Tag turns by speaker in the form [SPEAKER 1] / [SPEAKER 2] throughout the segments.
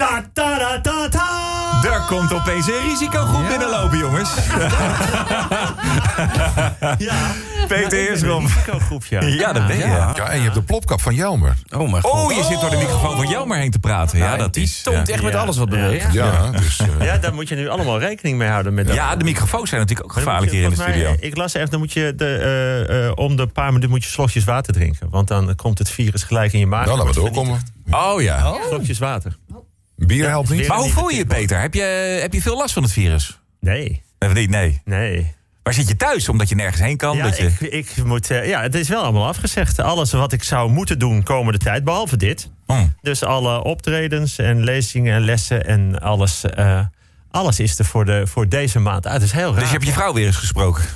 [SPEAKER 1] Ta, ta, ta, ta, ta.
[SPEAKER 2] Er komt opeens een risicogroep binnenlopen, jongens.
[SPEAKER 1] Ja.
[SPEAKER 2] Peter Eersrom.
[SPEAKER 1] risicogroep, ja.
[SPEAKER 2] Ja, dat ben je.
[SPEAKER 3] Ja, en je hebt de plopkap van Jelmer.
[SPEAKER 4] Oh mijn god.
[SPEAKER 2] Oh, je zit door de microfoon van Jelmer heen te praten. Ja, dat
[SPEAKER 4] die
[SPEAKER 2] is...
[SPEAKER 4] toont
[SPEAKER 2] ja.
[SPEAKER 4] echt met
[SPEAKER 1] Ja.
[SPEAKER 4] alles wat beweegt.
[SPEAKER 3] Ja, dus... eh,
[SPEAKER 1] Ja, daar moet je nu allemaal rekening mee houden. Met dat.
[SPEAKER 2] Ja, de microfoons zijn natuurlijk ook
[SPEAKER 1] Dan
[SPEAKER 2] gevaarlijk
[SPEAKER 1] je-
[SPEAKER 2] hier in de studio.
[SPEAKER 1] Ik las even, dan moet je de, eh, eh, om de paar minuten moet je slokjes water drinken. Want dan komt het virus gelijk in je maag.
[SPEAKER 3] nou, laten we doorkomen.
[SPEAKER 2] Oh ja.
[SPEAKER 1] Slokjes water.
[SPEAKER 3] Bier helpt niet.
[SPEAKER 2] Maar hoe voel je je,
[SPEAKER 1] tip,
[SPEAKER 2] Peter? Heb je, heb je veel last van het virus?
[SPEAKER 1] Nee,
[SPEAKER 2] Of niet? Nee.
[SPEAKER 1] nee.
[SPEAKER 2] Waar zit je thuis? Omdat je nergens heen kan?
[SPEAKER 1] Ja,
[SPEAKER 2] dat je...
[SPEAKER 1] ik, ik moet, eh, ja, het is wel allemaal afgezegd. Alles wat ik zou moeten doen komende tijd, behalve dit.
[SPEAKER 2] Hm.
[SPEAKER 1] Dus alle optredens en lezingen en lessen en alles. eh, alles is er voor, de, voor deze maand uit. Dat is heel raar.
[SPEAKER 2] Dus je hebt je vrouw weer eens gesproken?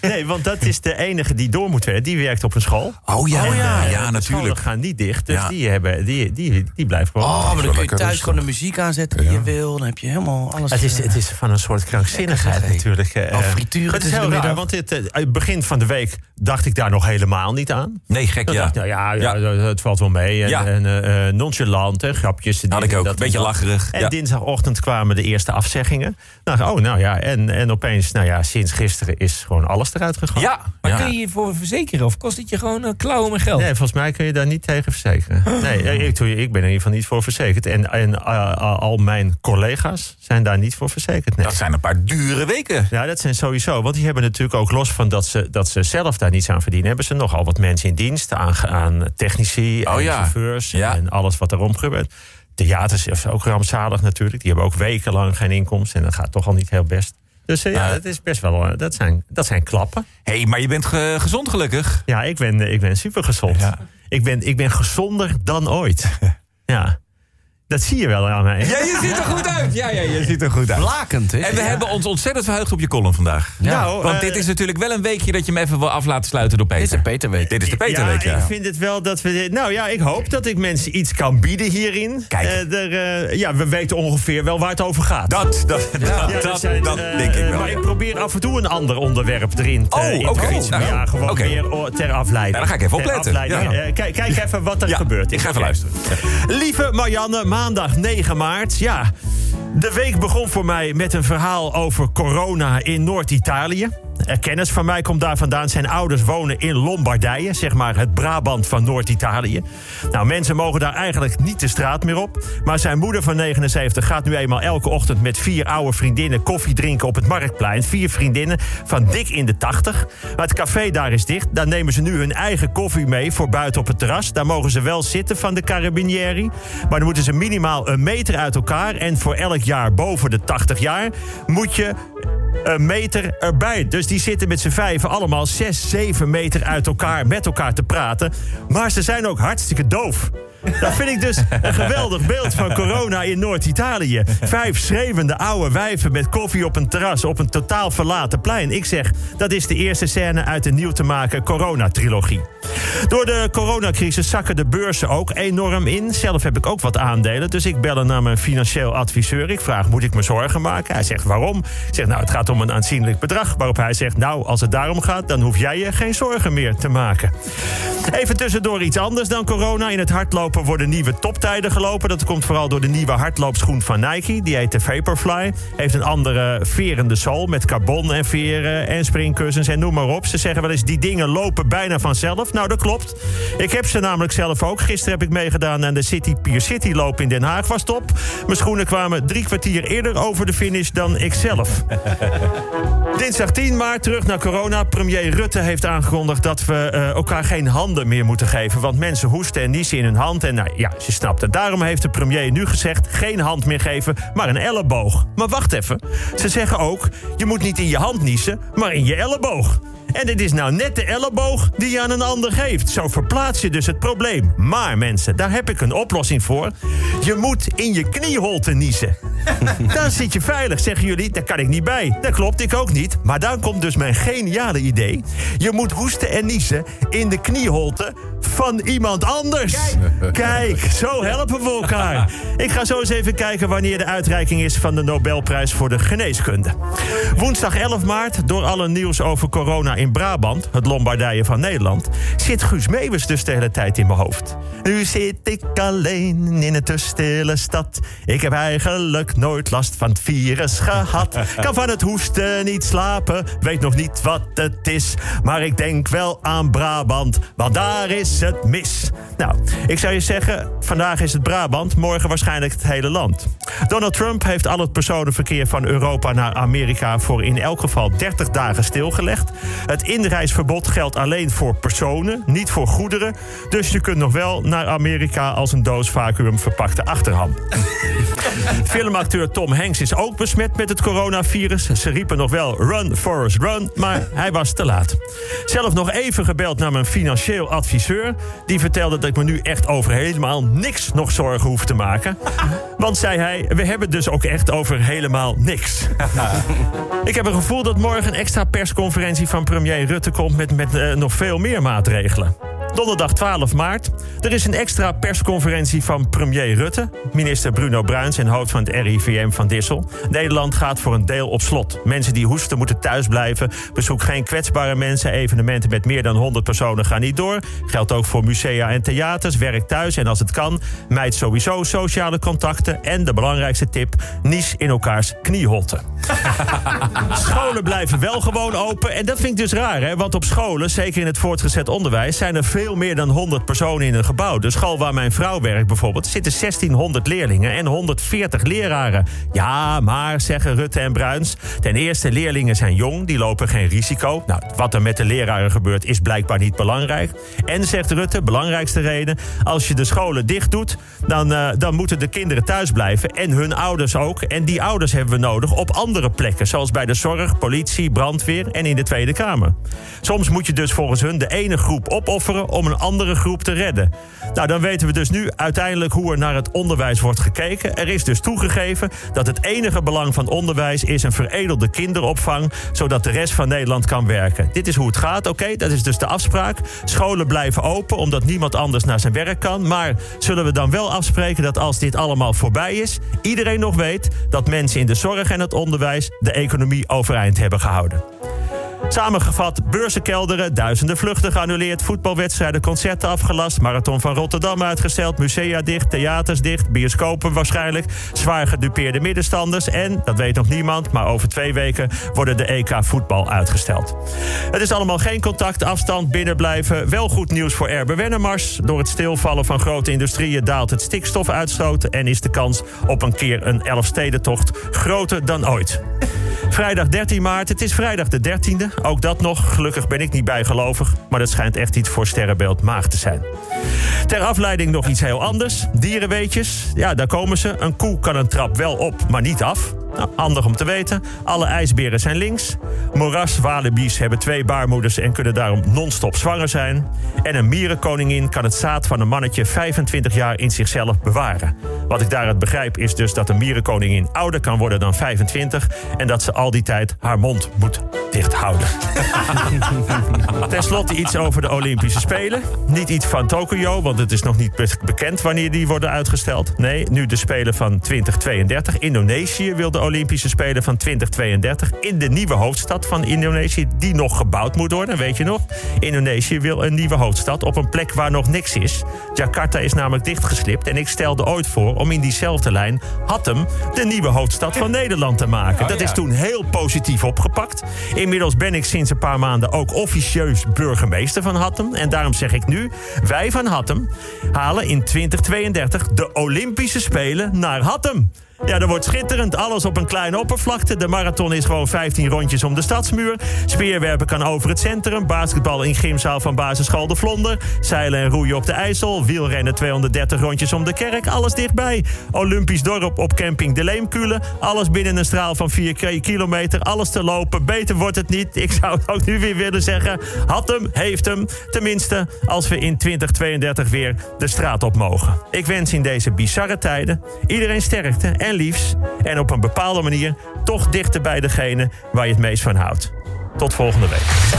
[SPEAKER 1] Nee, want dat is de enige die door moet werken. Die werkt op een school.
[SPEAKER 2] Oh ja,
[SPEAKER 1] En, eh,
[SPEAKER 2] ja,
[SPEAKER 1] de
[SPEAKER 2] natuurlijk.
[SPEAKER 1] gaan niet dicht. Dus
[SPEAKER 2] Ja.
[SPEAKER 1] die, hebben, die, die, die blijft gewoon.
[SPEAKER 4] Oh, maar dan kun je thuis
[SPEAKER 3] rustig.
[SPEAKER 4] gewoon de muziek aanzetten die je wil. Dan heb je helemaal alles.
[SPEAKER 1] Het is,
[SPEAKER 4] eh,
[SPEAKER 1] het is van een soort krankzinnigheid natuurlijk. eh,
[SPEAKER 4] Oh,
[SPEAKER 1] Het is heel raar, want dit, het begin van de week dacht ik daar nog helemaal niet aan.
[SPEAKER 2] Nee, gek ja.
[SPEAKER 1] dacht, nou ja, ja,
[SPEAKER 2] Ja.
[SPEAKER 1] het valt wel mee. En,
[SPEAKER 2] Ja.
[SPEAKER 1] en nonchalant, hè, grapjes.
[SPEAKER 2] Had ik
[SPEAKER 1] en
[SPEAKER 2] ook. Een beetje
[SPEAKER 1] en
[SPEAKER 2] lacherig.
[SPEAKER 1] En
[SPEAKER 2] Ja.
[SPEAKER 1] dinsdagochtend kwamen de eerste afzeggingen. Nou, oh, nou ja, en, en opeens, nou ja, sinds gisteren is gewoon alles eruit gegaan.
[SPEAKER 2] Ja,
[SPEAKER 5] Maar
[SPEAKER 2] ja.
[SPEAKER 5] kun je je voor verzekeren of kost het je gewoon een klauwen met geld?
[SPEAKER 1] Nee, volgens mij kun je daar niet tegen verzekeren. Nee, ik, ik ben er in ieder geval niet voor verzekerd. En, en eh, al mijn collega's zijn daar niet voor verzekerd. Nee.
[SPEAKER 2] Dat zijn een paar dure weken.
[SPEAKER 1] Ja, dat zijn sowieso. Want die hebben natuurlijk ook los van dat ze, dat ze zelf daar niets aan verdienen, hebben ze nogal wat mensen in dienst. Aan, aan technici,
[SPEAKER 2] Oh
[SPEAKER 1] en
[SPEAKER 2] ja.
[SPEAKER 1] chauffeurs
[SPEAKER 2] Ja.
[SPEAKER 1] en alles wat erom gebeurt. Theaters is ook rampzalig natuurlijk. Die hebben ook wekenlang geen inkomsten. En dat gaat toch al niet heel best. Dus eh, ja, dat is best wel. eh, dat, zijn, dat zijn klappen.
[SPEAKER 2] Hé, hey, maar je bent ge- gezond gelukkig.
[SPEAKER 1] Ja, ik ben, eh, ik ben super gezond.
[SPEAKER 2] Ja.
[SPEAKER 1] Ik, ben, ik ben gezonder dan ooit. ja. Dat zie je wel aan mij.
[SPEAKER 2] Ja, je ziet er goed uit. Ja, ja, je ziet er goed uit.
[SPEAKER 4] Blakend, hè?
[SPEAKER 2] En we hebben ons ontzettend verheugd op je column vandaag.
[SPEAKER 1] Nou,
[SPEAKER 2] Want
[SPEAKER 1] eh,
[SPEAKER 2] dit is natuurlijk wel een weekje dat je hem even wil af laten sluiten door Peter.
[SPEAKER 4] Dit is de Peter weet.
[SPEAKER 2] Dit is de Peterweek, ja.
[SPEAKER 1] ik vind het wel dat we. dit- Nou ja, ik hoop dat ik mensen iets kan bieden hierin.
[SPEAKER 2] Kijk.
[SPEAKER 1] Eh, er, eh, ja, we weten ongeveer wel waar het over gaat.
[SPEAKER 2] Dat, dat, dat,
[SPEAKER 1] Ja,
[SPEAKER 2] dat,
[SPEAKER 1] zijn,
[SPEAKER 2] dat denk ik wel.
[SPEAKER 1] Maar ik probeer af en toe een ander onderwerp erin te,
[SPEAKER 2] Oh,
[SPEAKER 1] in te
[SPEAKER 2] oké.
[SPEAKER 1] fietsen.
[SPEAKER 2] Nou,
[SPEAKER 1] ja, gewoon meer o- ter afleiding.
[SPEAKER 2] Nou, dan ga ik even
[SPEAKER 1] Ter
[SPEAKER 2] opletten.
[SPEAKER 1] afleiding.
[SPEAKER 2] Ja.
[SPEAKER 1] Kijk, kijk even wat er
[SPEAKER 2] Ja,
[SPEAKER 1] gebeurt.
[SPEAKER 2] ik ga even luisteren.
[SPEAKER 1] Lieve Marianne, maandag 9 maart. Ja, de week begon voor mij met een verhaal over corona in Noord-Italië. Een kennis van mij komt daar vandaan. Zijn ouders wonen in Lombardije, zeg maar het Brabant van Noord-Italië. Nou, mensen mogen daar eigenlijk niet de straat meer op. Maar zijn moeder van 79 gaat nu eenmaal elke ochtend met vier oude vriendinnen koffie drinken op het marktplein. Vier vriendinnen van dik in de 80. Maar het café daar is dicht. Daar nemen ze nu hun eigen koffie mee voor buiten op het terras. Daar mogen ze wel zitten van de Carabinieri. Maar dan moeten ze minimaal een meter uit elkaar. En voor elk jaar boven de 80 jaar moet je meter erbij. Dus die zitten met z'n vijven allemaal 6, 7 meter uit elkaar met elkaar te praten. Maar ze zijn ook hartstikke doof. Dat vind ik dus een geweldig beeld van corona in Noord-Italië. Vijf schreeuwende oude wijven met koffie op een terras op een totaal verlaten plein. Ik zeg, dat is de eerste scène uit de nieuw te maken corona-trilogie. Door de coronacrisis zakken de beurzen ook enorm in. Zelf heb ik ook wat aandelen, dus ik bel naar mijn financieel adviseur. Ik vraag, moet ik me zorgen maken? Hij zegt, waarom? Ik zeg, nou, het gaat om een aanzienlijk bedrag. Waarop hij zegt, nou, als het daarom gaat... dan hoef jij je geen zorgen meer te maken. Even tussendoor iets anders dan corona. In het hardlopen worden nieuwe toptijden gelopen. Dat komt vooral door de nieuwe hardloopschoen van Nike. Die heet de Vaporfly. Heeft een andere verende zool met carbon en veren en springkussens en noem maar op. Ze zeggen wel eens, die dingen lopen bijna vanzelf. Nou, dat klopt. Ik heb ze namelijk zelf ook. Gisteren heb ik meegedaan aan de City Pier City loop in Den Haag. Was top. Mijn schoenen kwamen drie kwartier eerder over de finish dan ik zelf. Dinsdag 10 maart, terug naar corona. Premier Rutte heeft aangekondigd dat we eh, elkaar geen handen meer moeten geven. Want mensen hoesten en niezen in hun hand. En nou ja, ze snapt het. Daarom heeft de premier nu gezegd: geen hand meer geven, maar een elleboog. Maar wacht even. Ze zeggen ook: je moet niet in je hand niezen, maar in je elleboog. En dit is nou net de elleboog die je aan een ander geeft. Zo verplaats je dus het probleem. Maar mensen, daar heb ik een oplossing voor. Je moet in je knieholte niezen. Dan zit je veilig, zeggen jullie. Daar kan ik niet bij. Dat klopt, ik ook niet. Maar dan komt dus mijn geniale idee. Je moet hoesten en niezen in de knieholte van iemand anders. Kijk, zo helpen we elkaar. Ik ga zo eens even kijken wanneer de uitreiking is van de Nobelprijs voor de geneeskunde. Woensdag 11 maart, door alle nieuws over corona in Brabant, het Lombardije van Nederland, zit Guus Meeuwis dus de hele tijd in mijn hoofd. Nu zit ik alleen in een te stille stad. Ik heb eigenlijk nooit last van het virus gehad. Kan van het hoesten niet slapen, weet nog niet wat het is. Maar ik denk wel aan Brabant, want daar is het mis. Nou, ik zou je zeggen, vandaag is het Brabant, morgen waarschijnlijk het hele land. Donald Trump heeft al het personenverkeer van Europa naar Amerika voor in elk geval 30 dagen stilgelegd. Het inreisverbod geldt alleen voor personen, niet voor goederen. Dus je kunt nog wel naar Amerika als een doos vacuüm verpakte achterham. Filmacteur Tom Hanks is ook besmet met het coronavirus. Ze riepen nog wel run, Forrest, run, maar hij was te laat. Zelf nog even gebeld naar mijn financieel adviseur. Die vertelde dat ik me nu echt over helemaal niks nog zorgen hoef te maken. Want, zei hij, we hebben dus ook echt over helemaal niks. Ik heb een gevoel dat morgen een extra persconferentie van premier Rutte komt... met, met eh, nog veel meer maatregelen. Donderdag 12 maart. Er is een extra persconferentie van premier Rutte, minister Bruno Bruins en hoofd van het RIVM van Dissel. Nederland gaat voor een deel op slot. Mensen die hoesten moeten thuis blijven. Bezoek geen kwetsbare mensen. Evenementen met meer dan 100 personen gaan niet door. Geldt ook voor musea en theaters. Werk thuis en als het kan, mijd sowieso sociale contacten. En de belangrijkste tip, nies in elkaars kniehotten. Scholen blijven wel gewoon open. En dat vind ik dus raar, hè? want op scholen, zeker in het voortgezet onderwijs, zijn er veel meer dan 100 personen in een gebouw. De school waar mijn vrouw werkt bijvoorbeeld, zitten 1600 leerlingen en 140 leraren. Ja, maar, zeggen Rutte en Bruins, ten eerste, leerlingen zijn jong, die lopen geen risico. Nou, wat er met de leraren gebeurt, is blijkbaar niet belangrijk. En, zegt Rutte, belangrijkste reden, als je de scholen dicht doet, dan, eh, dan moeten de kinderen thuis blijven en hun ouders ook. En die ouders hebben we nodig op andere plekken, zoals bij de zorg, politie, brandweer en in de Tweede Kamer. Soms moet je dus volgens hun de ene groep opofferen om een andere groep te redden. Nou, dan weten we dus nu uiteindelijk hoe er naar het onderwijs wordt gekeken. Er is dus toegegeven dat het enige belang van onderwijs is een veredelde kinderopvang, zodat de rest van Nederland kan werken. Dit is hoe het gaat, oké, dat is dus de afspraak. Scholen blijven open omdat niemand anders naar zijn werk kan. Maar zullen we dan wel afspreken dat als dit allemaal voorbij is, iedereen nog weet dat mensen in de zorg en het onderwijs de economie overeind hebben gehouden? Samengevat, beurzen kelderen, duizenden vluchten geannuleerd... voetbalwedstrijden, concerten afgelast... marathon van Rotterdam uitgesteld, musea dicht, theaters dicht... bioscopen waarschijnlijk, zwaar gedupeerde middenstanders... en, dat weet nog niemand, maar over twee weken... worden de EK voetbal uitgesteld. Het is allemaal geen contact, afstand, binnenblijven. Wel goed nieuws voor Erbe Wennemars. Door het stilvallen van grote industrieën daalt het stikstofuitstoot... en is de kans op een keer een Elfstedentocht groter dan ooit. Vrijdag 13 maart, het is vrijdag de 13e. Ook dat nog, gelukkig ben ik niet bijgelovig... maar dat schijnt echt iets voor Sterrenbeeld Maag te zijn. Ter afleiding nog iets heel anders. Dierenweetjes, ja, daar komen ze. Een koe kan een trap wel op, maar niet af. Nou, om te weten. Alle ijsberen zijn links. Moeraswalibi's hebben twee baarmoeders en kunnen daarom non-stop zwanger zijn. En een mierenkoningin kan het zaad van een mannetje 25 jaar in zichzelf bewaren. Wat ik daaruit begrijp is dus dat een mierenkoningin ouder kan worden dan 25... en dat ze al die tijd haar mond moet dicht houden. Ten slotte iets over de Olympische Spelen. Niet iets van Tokio, want het is nog niet be- bekend wanneer die worden uitgesteld. Nee, nu de Spelen van 2032. Indonesië wil de Olympische Spelen van 2032 in de nieuwe hoofdstad van Indonesië, die nog gebouwd moet worden, weet je nog? Indonesië wil een nieuwe hoofdstad op een plek waar nog niks is. Jakarta is namelijk dichtgeslipt en ik stelde ooit voor om in diezelfde lijn Hattem de nieuwe hoofdstad van Nederland te maken. Dat is toen heel positief opgepakt. Inmiddels ben ik sinds een paar maanden ook officieus burgemeester van Hattem. En daarom zeg ik nu, wij van Hattem halen in 2032 de Olympische Spelen naar Hattem. Ja, dat wordt schitterend. Alles op een kleine oppervlakte. De marathon is gewoon 15 rondjes om de stadsmuur. Speerwerpen kan over het centrum. Basketbal in gymzaal van basisschool De Vlonder. Zeilen en roeien op de IJssel. Wielrennen 230 rondjes om de kerk. Alles dichtbij. Olympisch dorp op camping De Leemkulen. Alles binnen een straal van 4 ki- kilometer. Alles te lopen. Beter wordt het niet. Ik zou het ook nu weer willen zeggen. Had hem, heeft hem. Tenminste, als we in 2032 weer de straat op mogen. Ik wens in deze bizarre tijden iedereen sterkte en liefs. En op een bepaalde manier toch dichter bij degene waar je het meest van houdt. Tot volgende week.